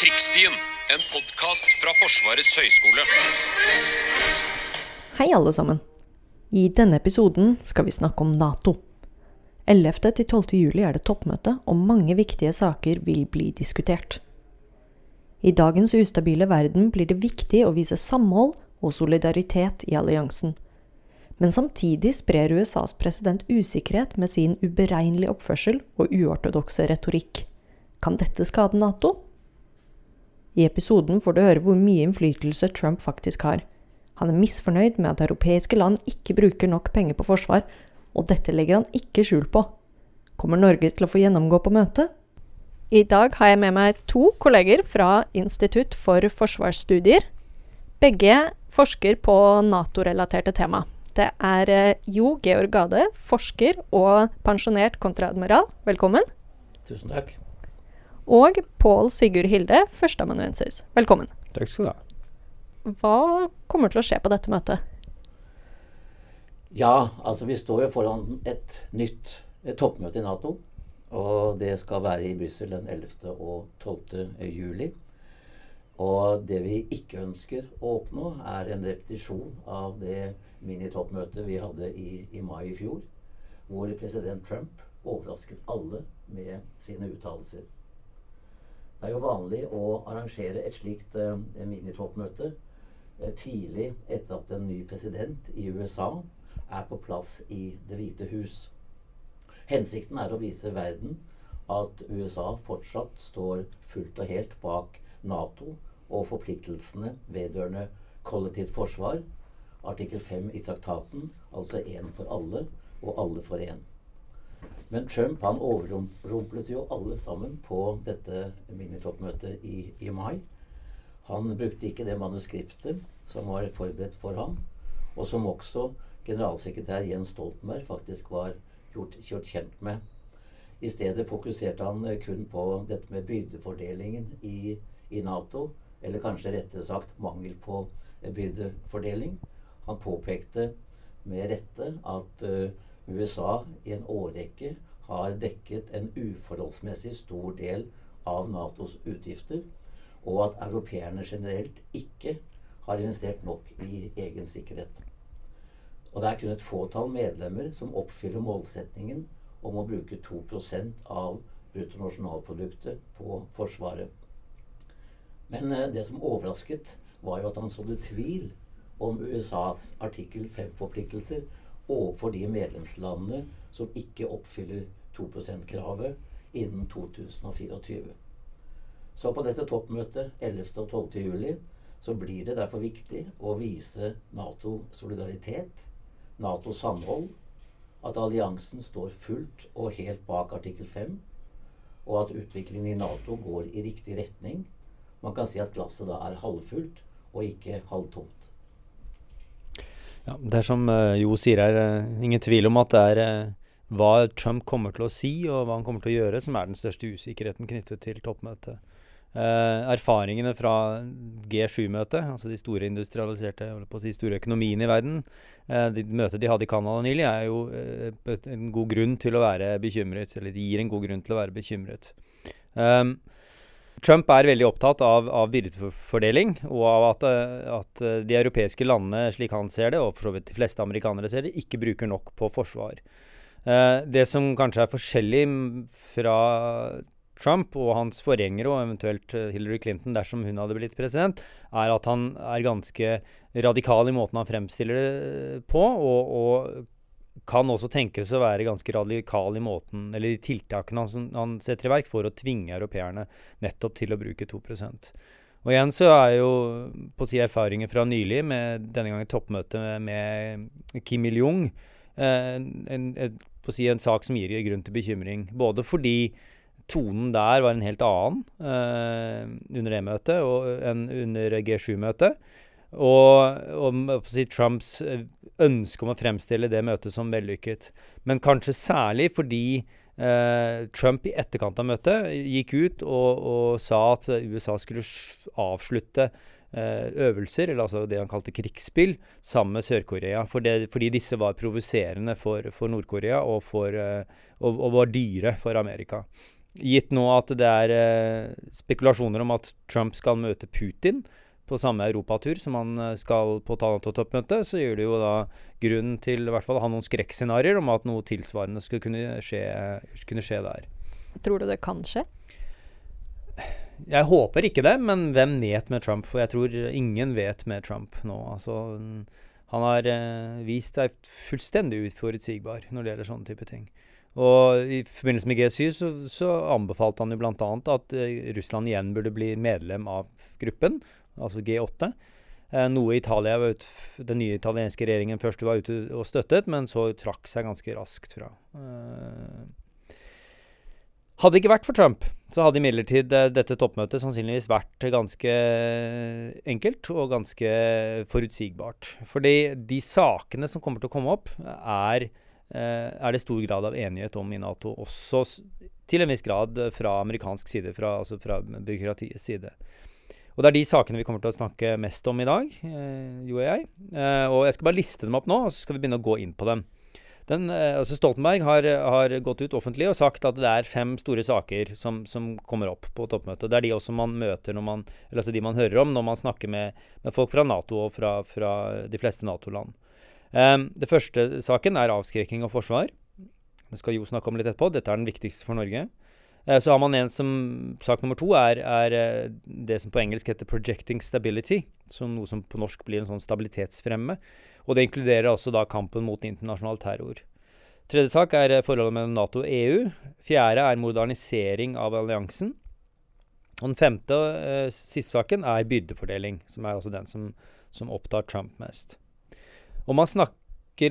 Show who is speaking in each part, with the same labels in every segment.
Speaker 1: Krigsstien, en podkast fra Forsvarets høgskole.
Speaker 2: Hei, alle sammen. I denne episoden skal vi snakke om Nato. 11. til 12. juli er det toppmøte, og mange viktige saker vil bli diskutert. I dagens ustabile verden blir det viktig å vise samhold og solidaritet i alliansen. Men samtidig sprer USAs president usikkerhet med sin uberegnelige oppførsel og uortodokse retorikk. Kan dette skade Nato? I episoden får du høre hvor mye innflytelse Trump faktisk har. Han er misfornøyd med at europeiske land ikke bruker nok penger på forsvar, og dette legger han ikke skjul på. Kommer Norge til å få gjennomgå på møtet? I dag har jeg med meg to kolleger fra Institutt for forsvarsstudier. Begge forsker på Nato-relaterte tema. Det er eh, Jo Georg Gade, forsker og pensjonert kontreadmiral. Velkommen.
Speaker 3: Tusen takk.
Speaker 2: Og Pål Sigurd Hilde, førsteamanuensis. Velkommen.
Speaker 4: Takk skal du ha.
Speaker 2: Hva kommer til å skje på dette møtet?
Speaker 3: Ja, altså vi står jo foran et nytt et toppmøte i Nato. Og det skal være i Brussel den 11. og 12. juli. Og det vi ikke ønsker å oppnå, er en repetisjon av det minitoppmøtet vi hadde i, i mai i fjor, hvor president Trump overrasket alle med sine uttalelser. Det er jo vanlig å arrangere et slikt uh, minitoppmøte uh, tidlig etter at en ny president i USA er på plass i Det hvite hus. Hensikten er å vise verden at USA fortsatt står fullt og helt bak Nato og forpliktelsene vedrørende kollektivt forsvar, artikkel 5 i traktaten, altså én for alle og alle for én. Men Trump han overrumplet jo alle sammen på dette minitoppmøtet i, i mai. Han brukte ikke det manuskriptet som var forberedt for ham, og som også generalsekretær Jens Stoltenberg faktisk var gjort, gjort kjent med. I stedet fokuserte han kun på dette med byrdefordelingen i, i Nato, eller kanskje rettere sagt mangel på byrdefordeling. Han påpekte med rette at uh, USA i en årrekke har dekket en uforholdsmessig stor del av Natos utgifter, og at europeerne generelt ikke har investert nok i egen sikkerhet. Og det er kun et fåtall medlemmer som oppfyller målsetningen om å bruke 2% av bruttonasjonalproduktet på Forsvaret. Men eh, det som overrasket, var jo at han sådde tvil om USAs artikkel 5-forpliktelser overfor de medlemslandene som ikke oppfyller 2 %-kravet innen 2024. Så på dette toppmøtet 11. og 12. juli så blir det derfor viktig å vise Nato solidaritet Nato samhold, at alliansen står fullt og helt bak artikkel 5, og at utviklingen i Nato går i riktig retning. Man kan si at glasset da er halvfullt og ikke halvtomt.
Speaker 4: Ja, det er som uh, Jo sier her, uh, ingen tvil om at det er uh, hva Trump kommer til å si og hva han kommer til å gjøre, som er den største usikkerheten knyttet til toppmøtet. Uh, erfaringene fra G7-møtet, altså de store industrialiserte, si store økonomiene i verden, uh, de møtet de hadde i Canada nylig, er jo uh, en god grunn til å være bekymret. Eller de gir en god grunn til å være bekymret. Um, Trump er veldig opptatt av, av byrdefordeling, og av at, at, de europeiske landene, slik han ser det, og for så vidt de fleste amerikanere ser det, ikke bruker nok på forsvar. det som kanskje er forskjellig fra Trump og hans forgjengere, og eventuelt eh, Hillary Clinton dersom hun hadde blitt president, er at han er ganske radikal i måten han fremstiller det på, og, og kan også tenkes å være ganske radikal i måten, eller i tiltakene han, han setter i verk for å tvinge europeerne nettopp til å bruke 2% Og igjen så er jo på å si erfaringer fra nylig, med denne gangen toppmøte med, med Kim Il-jung, eh, en, en, på å si en sak som gir grunn til bekymring. Både fordi tonen der var en helt annen eh, under det møtet enn under G7-møtet. Og, og si, Trumps eh, ønske om å fremstille det møtet som vellykket. Men kanskje særlig fordi eh, Trump i etterkant av møtet gikk ut og, og sa at USA skulle avslutte eh, øvelser, eller altså det han kalte krigsspill, sammen med Sør-Korea. For fordi disse var provoserende for, for Nord-Korea og, og, og, var dyre for Amerika. gitt nå at det er eh, spekulasjoner om at Trump skal møte Putin på samme europatur som han eh, skal på Nato-toppmøtet, så gjør det jo da grunn til i hvert fall å ha noen skrekkscenarioer om at noe tilsvarende skulle kunne skje, kunne skje der.
Speaker 2: Tror du det kan skje?
Speaker 4: Jeg håper ikke det, men hvem vet med Trump? For jeg tror ingen vet med Trump nå. Altså, han har eh, vist seg fullstendig uforutsigbar når det gjelder sånne type ting. Og I forbindelse med G7 så, så anbefalte han jo bl.a. at eh, Russland igjen burde bli medlem av gruppen, altså G8. Uh, noe Italia, den nye italienske regjeringen først var ute og støttet, men så trakk seg ganske raskt fra. Uh, hadde det ikke vært for Trump, så hadde imidlertid dette toppmøtet sannsynligvis vært ganske enkelt og ganske forutsigbart. Fordi de sakene som kommer til å komme opp, er Eh, er det stor grad av enighet om i Nato, også til en viss grad fra amerikansk side, fra, altså fra byråkratiets side. Og Det er de sakene vi kommer til å snakke mest om i dag, eh, jo og jeg. Eh, og Jeg skal bare liste dem opp nå, og så skal vi begynne å gå inn på dem. Den, eh, altså Stoltenberg har, har, gått ut offentlig og sagt at det er fem store saker som, som kommer opp på toppmøtet. Det er de også man møter når man, eller altså de man hører om når man snakker med, med folk fra Nato og fra, fra de fleste Nato-land. Um, det første saken er avskrekking og forsvar. Det skal Jo snakke om litt etterpå. Dette er den viktigste for Norge. Uh, så har man en som Sak nummer to er, er uh, det som på engelsk heter 'projecting stability'. Som noe som på norsk blir en sånn stabilitetsfremme. Og det inkluderer altså da kampen mot internasjonal terror. Tredje sak er uh, forholdet mellom Nato og EU. Fjerde er modernisering av alliansen. Og den femte, og siste saken, er byrdefordeling, som er altså den som, som opptar Trump mest. Og man snakker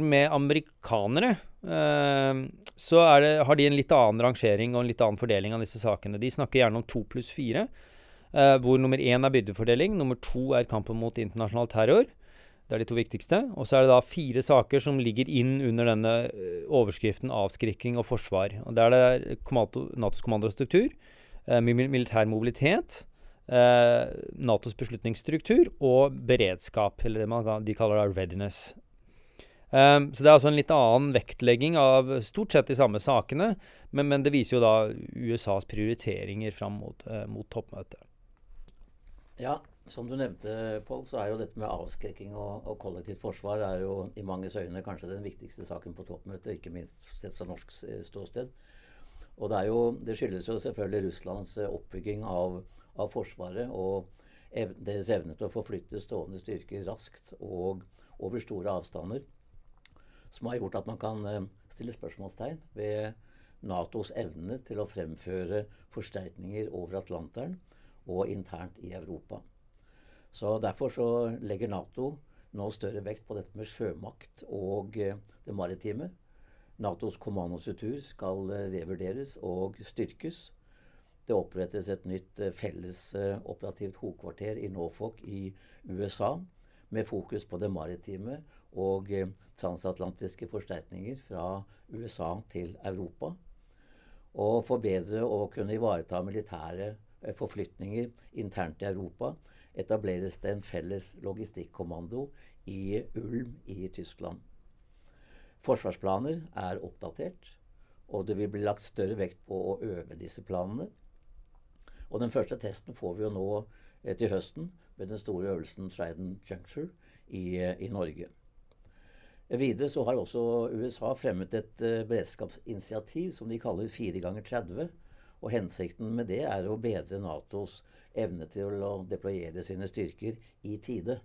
Speaker 4: med amerikanere, eh, så det, har de en litt annen rangering og en litt annen fordeling av disse sakene. De snakker gjerne om to pluss fire, eh, hvor nummer én er byrdefordeling, nummer to er kampen mot internasjonal terror. Det er de to viktigste. Og så er det da fire saker som ligger inn under denne eh, overskriften avskrikking og forsvar. Og Der er det Natos kommandostruktur, militær mobilitet, Natos beslutningsstruktur og beredskap, eller det man, de kaller da readiness. Um, så det er altså en litt annen vektlegging av stort sett de samme sakene, men, men det viser jo da USAs prioriteringer fram mot, uh, mot, toppmøtet.
Speaker 3: Ja, som du nevnte, Pål, så er jo dette med avskrekking og, og, kollektivt forsvar er jo i manges øyne kanskje den viktigste saken på toppmøtet, ikke minst sett fra norsk ståsted. Og det, jo, det, skyldes jo selvfølgelig Russlands eh, oppbygging av, av Forsvaret og ev deres evne til å forflytte stående styrker raskt og over store avstander som har gjort at man kan eh, stille spørsmålstegn ved Natos evne til å fremføre forsterkninger over Atlanteren og internt i Europa. Så Derfor så legger Nato nå større vekt på dette med sjømakt og eh, det maritime. Natos kommandostruktur skal eh, revurderes og styrkes. Det opprettes et nytt felles operativt hovedkvarter i Norfolk i USA med fokus på det maritime og eh, transatlantiske forsterkninger fra USA til Europa. Og for bedre å kunne ivareta militære eh, forflytninger internt i Europa etableres det en felles logistikkommando i Ulm i Tyskland. Forsvarsplaner er oppdatert, og det vil bli lagt større vekt på å øve disse planene. Og den første testen får vi jo nå eh, til høsten med den store øvelsen Trident Juncture i, i Norge. Videre så har også USA fremmet et uh, beredskapsinitiativ som de kaller 4 ganger 30. Og hensikten med det er å bedre Natos evne til å deployere sine styrker i tide.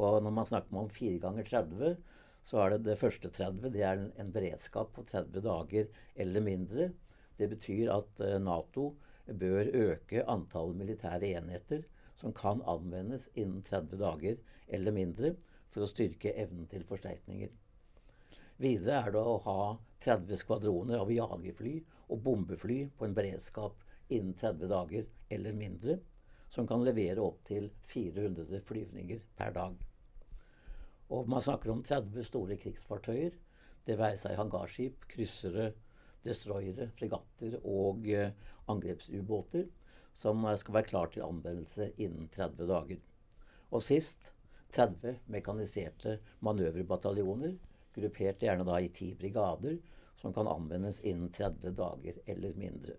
Speaker 3: Og når man snakker om 4 ganger 30, så er det det første 30 det er en, beredskap på 30 dager eller mindre. Det betyr at uh, Nato bør øke antallet militære enheter som kan anvendes innen 30 dager eller mindre for å styrke evnen til forsterkninger. Videre er det å ha 30 skvadroner av jagerfly og bombefly på en beredskap innen 30 dager eller mindre, som kan levere opptil 400 flyvninger per dag. Og man snakker om 30 store krigsfartøyer, det være seg hangarskip, kryssere, destroyere, fregatter og eh, angrepsubåter, som skal være klar til anvendelse innen 30 dager. Og sist 30 mekaniserte manøverbataljoner, gruppert gjerne da i ti brigader, som kan anvendes innen 30 dager eller mindre.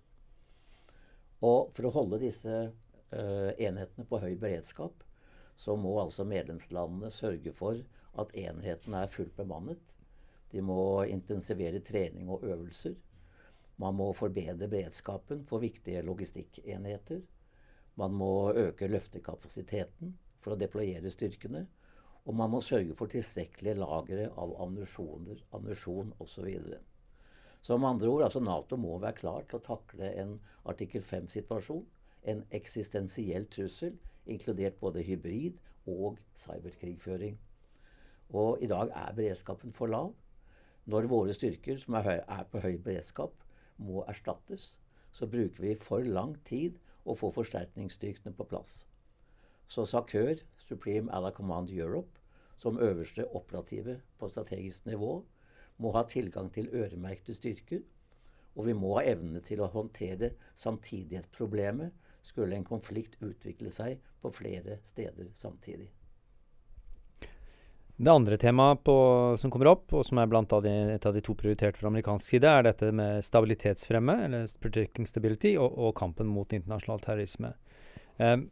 Speaker 3: Og for å holde disse uh, enhetene på høy beredskap, så må altså medlemslandene sørge for at enhetene er fullt bemannet. De må intensivere trening og øvelser. Man må forbedre beredskapen for viktige logistikkenheter. Man må øke løftekapasiteten for å deployere styrkene. Og man må sørge for tilstrekkelige lagre av ammunisjon osv. Så med andre ord, altså Nato må være klar til å takle en artikkel 5-situasjon. En eksistensiell trussel, inkludert både hybrid og cyberkrigføring. Og i dag er beredskapen for lav. Når våre styrker, som er, høy, er på høy beredskap, må erstattes, så bruker vi for lang tid å få forsterkningsstyrkene på plass. Så SACEUR, Supreme Allied Command Europe, som øverste operative på strategisk nivå, må ha tilgang til øremerkede styrker. Og vi må ha evne til å håndtere samtidighetsproblemet skulle en konflikt utvikle seg på flere steder samtidig.
Speaker 4: Det andre temaet på, som kommer opp, og som er blant av de, et av de to prioriterte fra amerikansk side, er dette med stabilitetsfremme, eller protecting stability, og, og kampen mot internasjonal terrorisme. Um,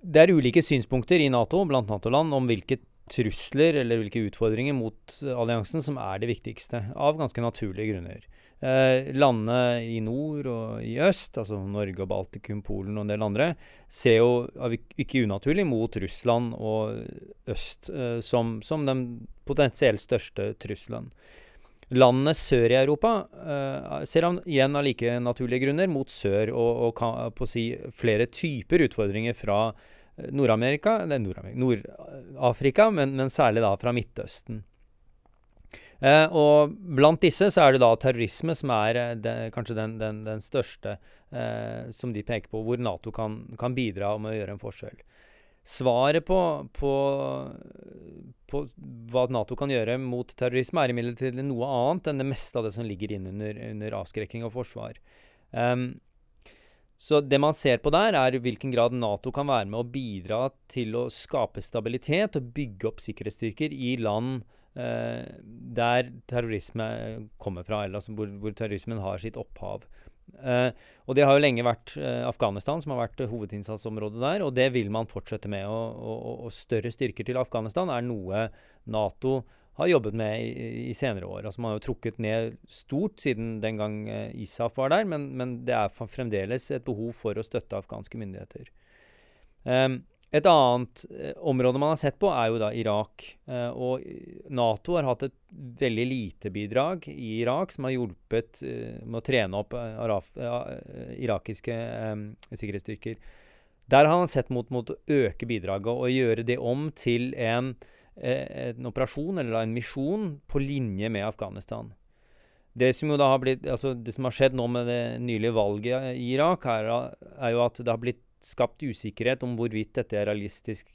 Speaker 4: det er ulike synspunkter i Nato, blant Nato-land, om hvilke trusler eller hvilke utfordringer mot alliansen som er det viktigste, av ganske naturlige grunner. Eh, landene i nord og i øst, altså Norge og Baltikum, Polen og en del andre, ser jo ikke unaturlig mot Russland og øst eh, som, som, den potensielt største trusselen. Landene sør i Europa uh, ser han igjen av like naturlige grunner mot sør og, og kan, på si flere typer utfordringer fra Nord-Amerika, Nord-Afrika, men, men, særlig da fra Midtøsten. Eh, og blant disse så er det da terrorisme som er eh, kanskje den, den, den største eh, som de peker på, hvor Nato kan, kan, bidra med å gjøre en forskjell. Svaret på, på, på, hva Nato kan gjøre mot terrorisme, er imidlertid noe annet enn det meste av det som ligger inn under avskrekking og forsvar. Um, så det man ser på der, er hvilken grad Nato kan være med å bidra til å skape stabilitet og bygge opp sikkerhetsstyrker i land eh, der terrorisme kommer fra, eller altså hvor, hvor terrorismen har sitt opphav. Eh, og det har jo lenge vært uh, Afghanistan som har vært hovedinnsatsområdet der, og det vil man fortsette med. Og, og, og større styrker til Afghanistan er noe Nato har jobbet med i, i, senere år. Altså Man har jo trukket ned stort siden den gang uh, ISAF var der, men, men, det er fremdeles et behov for å støtte afghanske myndigheter. Um, et annet eh, område man har sett på, er jo da Irak. Eh, og Nato har hatt et veldig lite bidrag i Irak som har hjulpet eh, med å trene opp araf, irakiske sikkerhetsstyrker. Der har han sett mot, mot å øke bidraget og gjøre det om til en en operasjon eller en misjon på linje med Afghanistan. Det som, har blitt, altså det som har skjedd nå med det nylige valget i Irak, er, er, jo at det har blitt skapt usikkerhet om hvorvidt dette er realistisk.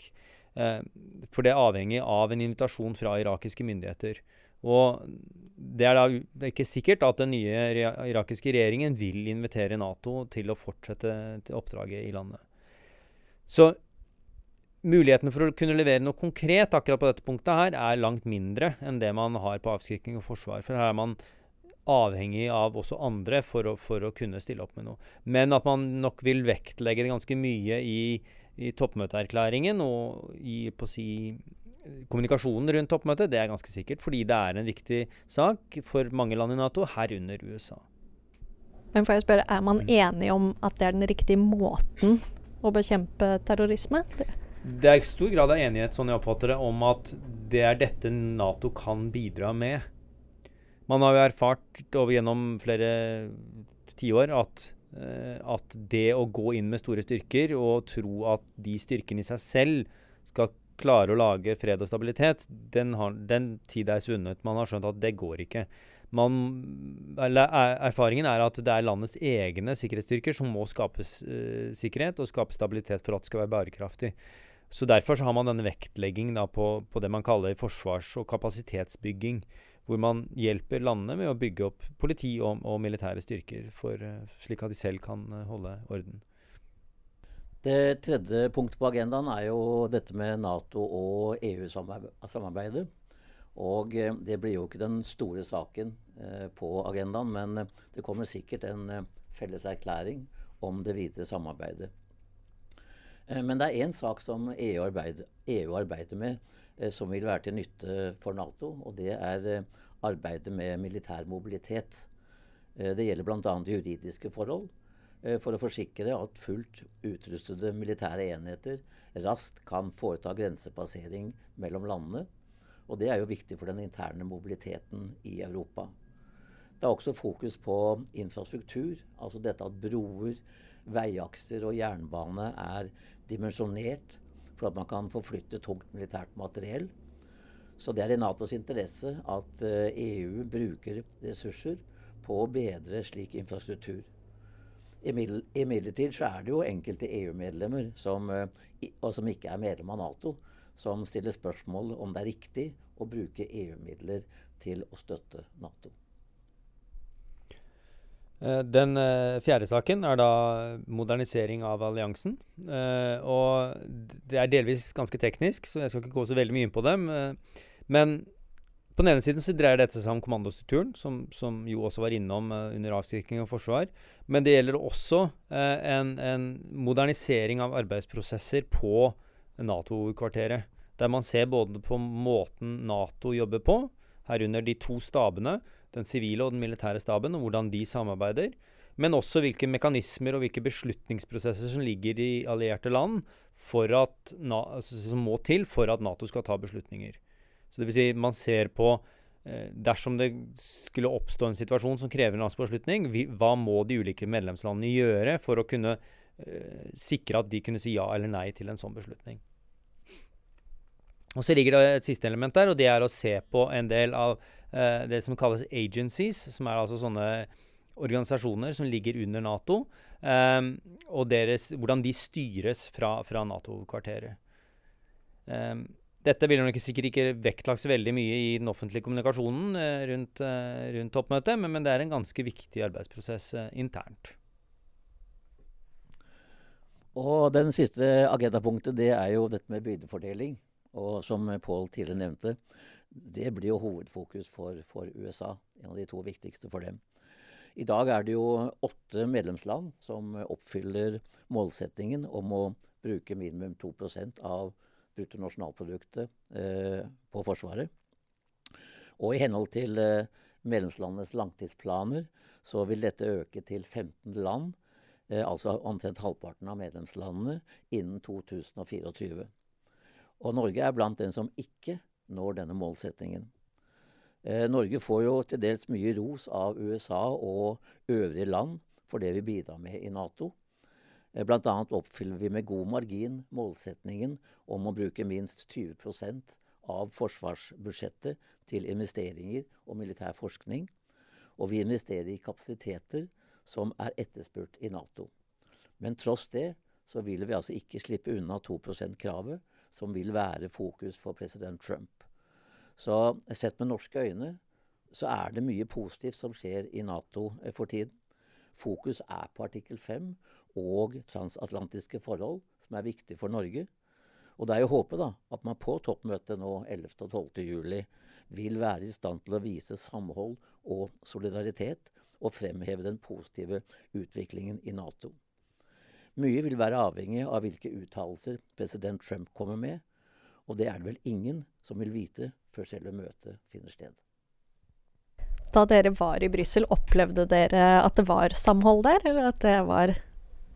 Speaker 4: Eh, for det er avhengig av en invitasjon fra irakiske myndigheter. Og det er da ikke sikkert at den nye irakiske regjeringen vil invitere Nato til å fortsette til oppdraget i landet. Så Mulighetene for å kunne levere noe konkret akkurat på dette punktet her er langt mindre enn det man har på avskrekking og forsvar. For her er man avhengig av også andre for å, for å kunne stille opp med noe. Men at man nok vil vektlegge det ganske mye i, i toppmøteerklæringen og i på si, kommunikasjonen rundt toppmøtet, det er ganske sikkert. Fordi det er en viktig sak for mange land i Nato, herunder USA.
Speaker 2: Men får jeg spørre, er man enig om at det er den riktige måten å bekjempe terrorisme? Det
Speaker 4: det er i stor grad av enighet sånn jeg oppfatter det, om at det er dette Nato kan bidra med. Man har jo erfart over gjennom flere tiår at, uh, at det å gå inn med store styrker og tro at de styrkene i seg selv skal klare å lage fred og stabilitet, den, har, den tid er svunnet. Man har skjønt at det går ikke. Man, erfaringen er at det er landets egne sikkerhetsstyrker som må skape uh, sikkerhet og skape stabilitet for at det skal være bærekraftig. Så Derfor så har man denne vektlegging på, på, det man kaller forsvars- og kapasitetsbygging. Hvor man hjelper landene med å bygge opp politi og, og militære styrker, for, uh, slik at de selv kan uh, holde orden.
Speaker 3: Det tredje punktet på agendaen er jo dette med Nato og EU-samarbeidet. Og eh, det blir jo ikke den store saken eh, på agendaen, men det kommer sikkert en eh, felles erklæring om det videre samarbeidet. Eh, men det er én sak som EU arbeider, EU arbeider med eh, som vil være til nytte for Nato, og det er eh, arbeidet med militær mobilitet. Det gjelder bl.a. juridiske forhold for å forsikre at fullt utrustede militære enheter raskt kan foreta grensepassering mellom landene. Og det er jo viktig for den interne mobiliteten i Europa. Det er også fokus på infrastruktur, altså dette at broer, veiakser og jernbane er dimensjonert for at man kan forflytte tungt militært materiell. Så det er i Natos interesse at EU eh, e bruker ressurser på å bedre slik infrastruktur. Imidlertid så er det jo enkelte EU-medlemmer eh, og som ikke er medlem av Nato, som stiller spørsmål om det er riktig å bruke EU-midler til å støtte Nato.
Speaker 4: Eh, den uh, fjerde saken er da modernisering av alliansen. Uh, og det er delvis ganske teknisk, så jeg skal ikke gå så veldig mye inn på dem. Men på den ene siden så dreier dette seg om kommandostrukturen, som, som jo også var innom under avskrekking og forsvar. Men det gjelder også en, en, modernisering av arbeidsprosesser på Nato-kvarteret. Der man ser både på måten Nato jobber på, herunder de to stabene, den sivile og den militære staben, og hvordan de samarbeider. Men også hvilke mekanismer og hvilke beslutningsprosesser som ligger i allierte land at, altså, som må til for at Nato skal ta beslutninger. Så det vil si, man ser på eh, Dersom det skulle oppstå en situasjon som krever en landsbeslutning, hva må de ulike medlemslandene gjøre for å kunne eh, sikre at de kunne si ja eller nei til en sånn beslutning? Og Så ligger det et siste element der, og det er å se på en del av uh, det som kalles agencies, som er altså sånne organisasjoner som ligger under Nato, eh, og deres, hvordan de styres fra, fra Nato-kvarteret. Eh, dette ville nok sikkert ikke vektlagt så veldig mye i den offentlige kommunikasjonen uh, rundt, uh, rundt, toppmøtet, men, men, det er en ganske viktig arbeidsprosess internt.
Speaker 3: Og Den siste agendapunktet det er jo dette med byrdefordeling. Og som Pål tidligere nevnte, det blir jo hovedfokus for, for, USA. En av de to viktigste for dem. I dag er det jo åtte medlemsland som oppfyller målsettingen om å bruke minimum 2 av bruttonasjonalproduktet eh, på Forsvaret. Og i henhold til eh, medlemslandenes langtidsplaner så vil dette øke til 15 land, eh, altså omtrent halvparten av medlemslandene, innen 2024. Og Norge er blant den som ikke når denne målsettingen. Eh, Norge får jo til dels mye ros av USA og øvrige land for det vi bidrar med i Nato. Eh, Bl.a. oppfyller vi med god margin målsetningen om å bruke minst 20% av forsvarsbudsjettet til investeringer og militær forskning. Og vi investerer i kapasiteter som er etterspurt i Nato. Men tross det så vil vi altså ikke slippe unna 2 %-kravet, som vil være fokus for president Trump. Så sett med norske øyne så er det mye positivt som skjer i Nato eh, for tiden. Fokus er på artikkel 5 og transatlantiske forhold, som er viktig for Norge. Og det er jo håpet da, at man på toppmøtet nå 11. og 12. juli vil være i stand til å vise samhold og solidaritet, og fremheve den positive utviklingen i Nato. Mye vil være avhengig av hvilke uttalelser president Trump kommer med, og det er det vel ingen som vil vite før selve møtet finner sted.
Speaker 2: Da dere var i Brussel, opplevde dere at det var samhold der, eller at det var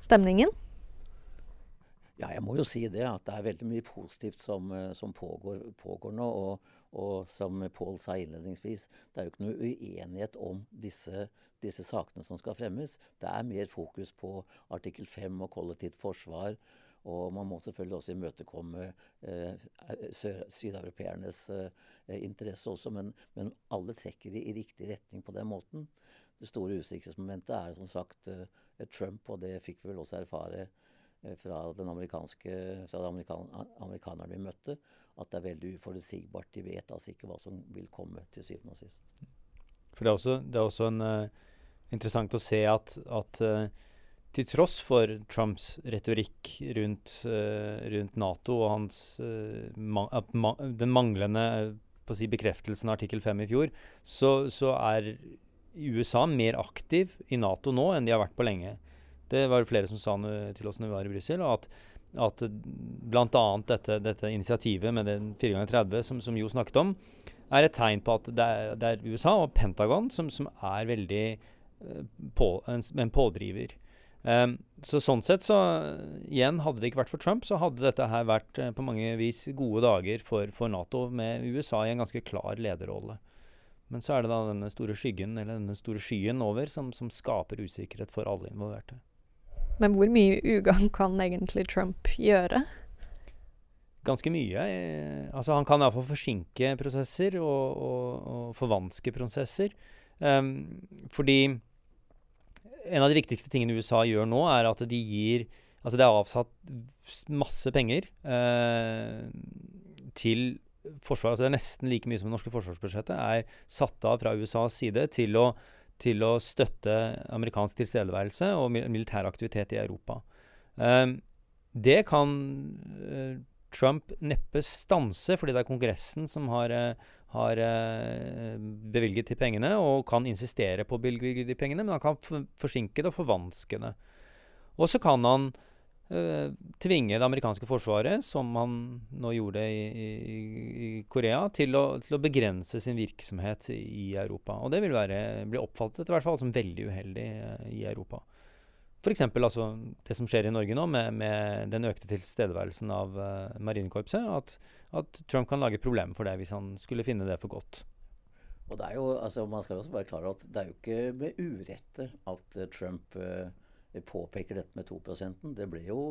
Speaker 2: stemningen?
Speaker 3: Ja, jeg må jo si det. At det er veldig mye positivt som, eh, som pågår, pågår, nå. Og, og som Pål sa innledningsvis, det er jo ikke noe uenighet om disse disse sakene som skal fremmes. Det er mer fokus på artikkel 5 og kollektivt forsvar. Og man må selvfølgelig også imøtekomme eh, sydeuropeernes eh, interesse også. Men, men, alle trekker i, i, riktig retning på den måten. Det store usikkerhetsmomentet er som sagt eh, Trump, og det fikk vi vel også erfare eh, fra den amerikanske, fra de amerikan amerikanerne vi møtte, at det er veldig uforutsigbart. De vet altså ikke hva som vil komme til syvende og sist.
Speaker 4: For det er også, det er også en uh interessant å se at, at uh, til tross for Trumps retorikk rundt, uh, rundt Nato og hans, uh, man, ma den manglende si, bekreftelsen av artikkel 5 i fjor, så, så, er USA mer aktiv i Nato nå enn de har vært på lenge. Det var det flere som sa til oss når vi var i Brussel. At, at bl.a. Dette, dette initiativet med den 4 ganger 30 som, som Jo snakket om, er et tegn på at det er, det er USA og Pentagon som, som er veldig uh, på, en, en pådriver. Um, så sånn sett så igjen, hadde det ikke vært for Trump, så hadde dette her vært eh, på mange vis gode dager for, for Nato, med USA i en ganske klar lederrolle. Men så er det da denne store skyggen, eller denne store skyen over, som, som skaper usikkerhet for alle involverte.
Speaker 2: Men hvor mye ugagn kan egentlig Trump gjøre?
Speaker 4: Ganske mye. Eh, altså han kan iallfall forsinke prosesser og, og, og forvanske prosesser. Um, fordi en av de viktigste tingene USA gjør nå, er at de gir Altså det er avsatt masse penger eh, til forsvar. Altså det er nesten like mye som det norske forsvarsbudsjettet er satt av fra USAs side til å, til å støtte amerikansk tilstedeværelse og militær aktivitet i Europa. Eh, det kan eh, Trump neppe stanse, fordi det er Kongressen som har, eh, har eh, bevilget de pengene, og kan insistere på å bevilge de pengene, men han kan forsinke det og forvanske det. Og så kan han øh, tvinge det amerikanske forsvaret, som han nå gjorde i, i, i Korea, til å, til å begrense sin virksomhet i, Europa. Og det vil være, bli oppfattet i hvert fall som veldig uheldig i Europa. F.eks. Altså, det som skjer i Norge nå, med, med den økte tilstedeværelsen av uh, marinekorpset. At, at Trump kan lage problemer for det hvis han skulle finne det for godt.
Speaker 3: Og det er jo, altså Man skal også være klar over at det er jo ikke med urette at uh, Trump uh, påpeker dette med 2% Det ble jo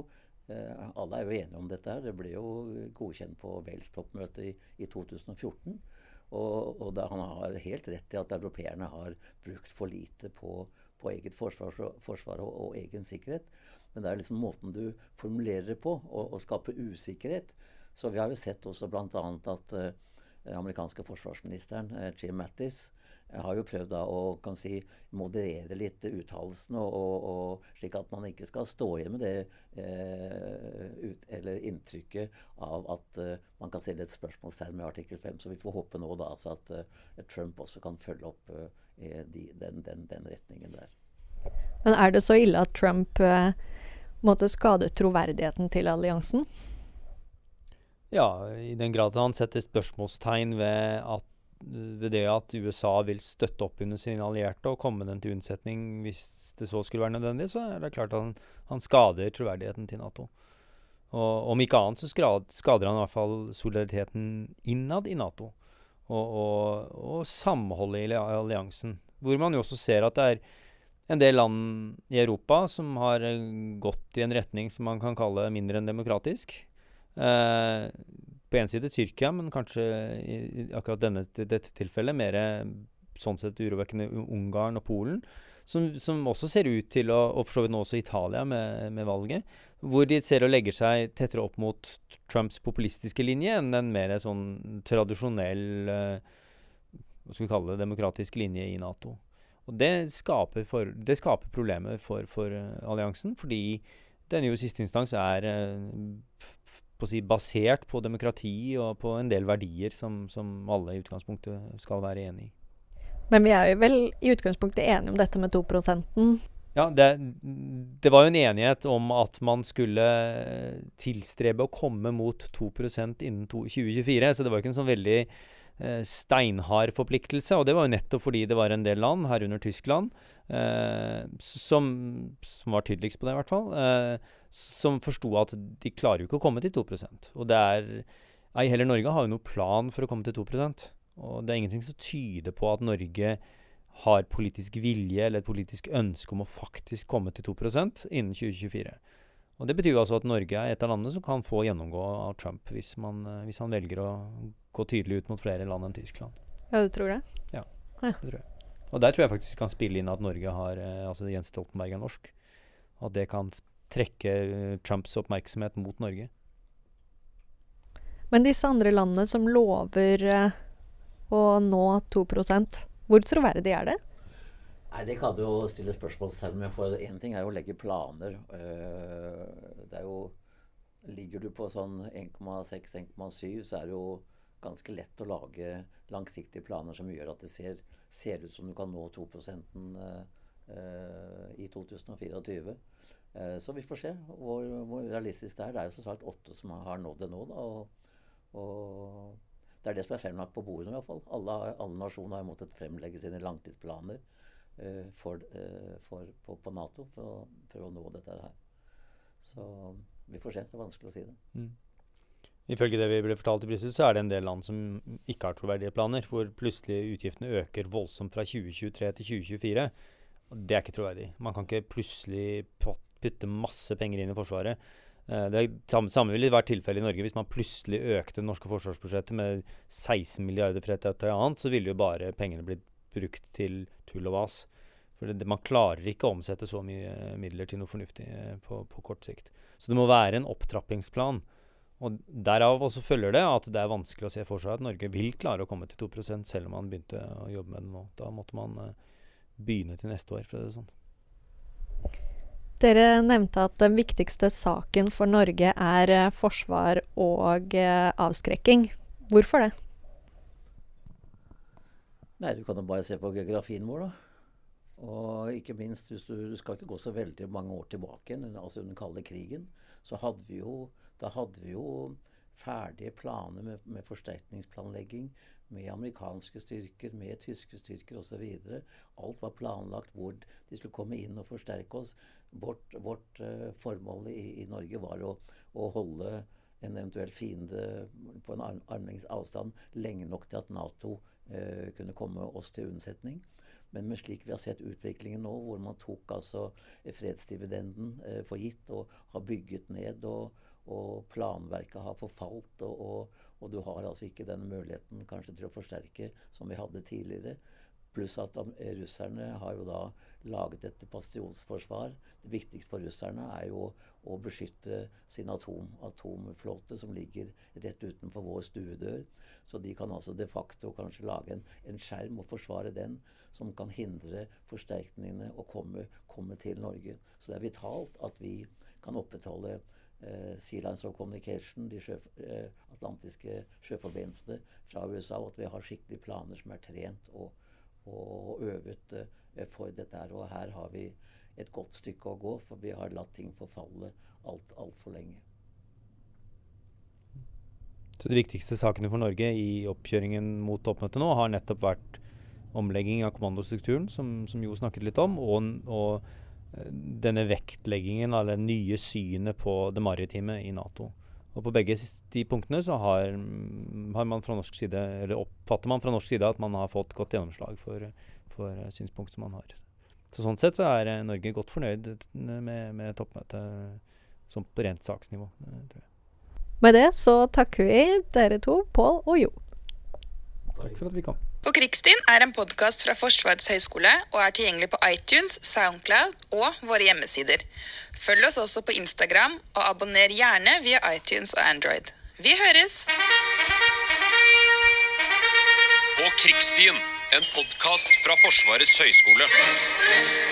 Speaker 3: Alle er jo enige om dette. her, Det ble jo godkjent på Wales-toppmøtet i, i 2014. Og, og han har helt rett i at europeerne har brukt for lite på, på eget forsvar, forsvar og, og, egen sikkerhet. Men det er liksom måten du formulerer det på, og, og skaper usikkerhet. Så vi har jo sett også bl.a. at uh, amerikanske forsvarsministeren uh, Jim Mattis eh, har jo prøvd da å kan si, moderere litt uttalelsene, og, og, slik at man ikke skal stå igjen med det eh, ut, eller inntrykket av at eh, man kan stille et spørsmålstegn med artikkel 5. Så vi får håpe nå da altså at eh, Trump også kan følge opp de, den, den, den, retningen der.
Speaker 2: Men er det så ille at Trump eh, måtte skade troverdigheten til alliansen?
Speaker 4: Ja, i den grad han setter spørsmålstegn ved, at, ved det at USA vil støtte opp under sine allierte og komme den til unnsetning hvis det så skulle være nødvendig, så er det klart at han, han skader troverdigheten til Nato. Og om ikke annet så skader han i hvert fall solidariteten innad i Nato. Og, og, og samholdet i alliansen. Hvor man jo også ser at det er en del land i Europa som har gått i en retning som man kan kalle mindre enn demokratisk. Eh, på en side Tyrkia, men kanskje i akkurat denne, dette tilfellet mer sånn sett urovekkende Ungarn og Polen. Som, som, også ser ut til å Og for så vidt nå også Italia med, med, valget. Hvor de ser og legger seg tettere opp mot Trumps populistiske linje enn en mer sånn tradisjonell uh, Hva skal vi kalle det demokratisk linje i Nato. Og det skaper, for, det skaper problemer for, for uh, alliansen, fordi den jo siste instans er på å si, basert på demokrati og på en del verdier som, som alle i utgangspunktet skal være enig i.
Speaker 2: Men vi er jo vel i utgangspunktet enige om dette med 2%
Speaker 4: Ja, det, det, var jo en enighet om at man skulle tilstrebe å komme mot 2% innen 2024. Så det var jo ikke en sånn veldig eh, steinhard forpliktelse. Og det var jo nettopp fordi det var en del land, herunder Tyskland, eh, som, som, var tydeligst på det, i hvert fall, eh, som forsto at de klarer jo ikke å komme til 2 Og det er Ei heller Norge har jo noen plan for å komme til 2 Og det er ingenting som tyder på at Norge har politisk vilje eller et politisk ønske om å faktisk komme til 2% innen 2024. Og Det betyr jo altså at Norge er et av landene som kan få gjennomgå av Trump hvis, man, hvis han velger å gå tydelig ut mot flere land enn Tyskland.
Speaker 2: Ja, du tror det?
Speaker 4: Ja, det tror jeg. Og der tror jeg faktisk kan spille inn at Norge har eh, Altså Jens Stoltenberg er norsk. At det kan trekke uh, Trumps oppmerksomhet mot Norge.
Speaker 2: Men disse andre landene som lover å nå 2% hvor troverdig er det?
Speaker 3: Nei, Det kan du jo stille spørsmålstegn med. For én ting er jo å legge planer. Uh, det er jo Ligger du på sånn 1,6-1,7, så er det jo ganske lett å lage langsiktige planer som gjør at det ser, ser ut som du kan nå 2 uh, i 2024. Eh, så vi får se hvor, hvor, realistisk det er. Det er jo som sagt åtte som har nådd det nå. da, og, og det er det som er fremlagt på bordet i hvert fall. Alle, alle nasjoner har måttet fremlegge sine langtidsplaner uh, for, uh, for, på, på, Nato for å prøve å nå dette her. Så vi får se. Det er vanskelig å si det. Mm.
Speaker 4: Ifølge det vi ble fortalt i Brussel, så er det en del land som ikke har troverdige planer, hvor plutselig utgiftene øker voldsomt fra 2023 til 2024. Og det er ikke troverdig. Man kan ikke plutselig putte masse penger inn i Forsvaret. Uh, det samme, ville vært tilfellet i Norge hvis man plutselig økte det norske forsvarsbudsjettet med 16 milliarder fra et eller annet, så ville jo bare pengene blitt brukt til tull og vas. For det, man klarer ikke å omsette så mye midler til noe fornuftig uh, på, på kort sikt. Så det må være en opptrappingsplan. Og Derav også følger det at det er vanskelig å se for seg at Norge vil klare å komme til 2 selv om man begynte å jobbe med det nå. Da måtte man begynne til neste år, for å si det sånn.
Speaker 2: Dere nevnte at den viktigste saken for Norge er uh, forsvar og uh, avskrekking. Hvorfor det?
Speaker 3: Nei, du kan jo bare se på geografien vår, da. Og ikke minst, hvis du, du skal ikke gå så veldig mange år tilbake, altså under den kalde krigen, så hadde vi jo da hadde vi jo ferdige planer med, med forsterkningsplanlegging, med amerikanske styrker, med tyske styrker osv. Alt var planlagt hvor de skulle komme inn og forsterke oss. Vårt, vårt uh, formål i, i, Norge var å, å, holde en eventuell fiende på en armlengdes avstand lenge nok til at Nato uh, kunne komme oss til unnsetning. Men med slik vi har sett utviklingen nå, hvor man tok altså fredsdividenden uh, for gitt og har bygget ned og, og planverket har forfalt, og, og, og, du har altså ikke den muligheten kanskje til å forsterke som vi hadde tidligere. Pluss at russerne har jo da laget et bastionsforsvar. Det viktigste for russerne er jo å beskytte sin atom, atomflåte som ligger rett utenfor vår stuedør. Så de kan altså de facto kanskje lage en, en skjerm og forsvare den, som kan hindre forsterkningene å komme, komme til Norge. Så det er vitalt at vi kan opprettholde eh, Sea Lines of Communication, de sjøf eh, atlantiske sjøforbindelsene fra USA, og at vi har skikkelige planer som er trent og, og øvet eh, for dette her. Og her har vi et godt stykke å gå, for vi har latt ting forfalle alt altfor lenge.
Speaker 4: Så De viktigste sakene for Norge i oppkjøringen mot toppmøtet nå har nettopp vært omlegging av kommandostrukturen, som, som Jo snakket litt om, og, og denne vektleggingen, av det nye synet på det maritime i Nato. Og På begge de punktene så har, har, man fra norsk side, eller oppfatter man fra norsk side at man har fått godt gjennomslag for, for synspunkt som man har. Så Sånn sett så er eh, Norge godt fornøyd med, med toppmøtet som på rent saksnivå. Eh, tror jeg.
Speaker 2: Med det så takker vi dere to, Pål og Jo.
Speaker 4: Takk for at vi kom.
Speaker 5: På Krigsstien er en podkast fra Forsvarets høgskole og er tilgjengelig på iTunes, Soundcloud og våre hjemmesider. Følg oss også på Instagram, og abonner gjerne via iTunes og Android. Vi høres!
Speaker 1: På Krigsstien, en podkast fra Forsvarets høgskole.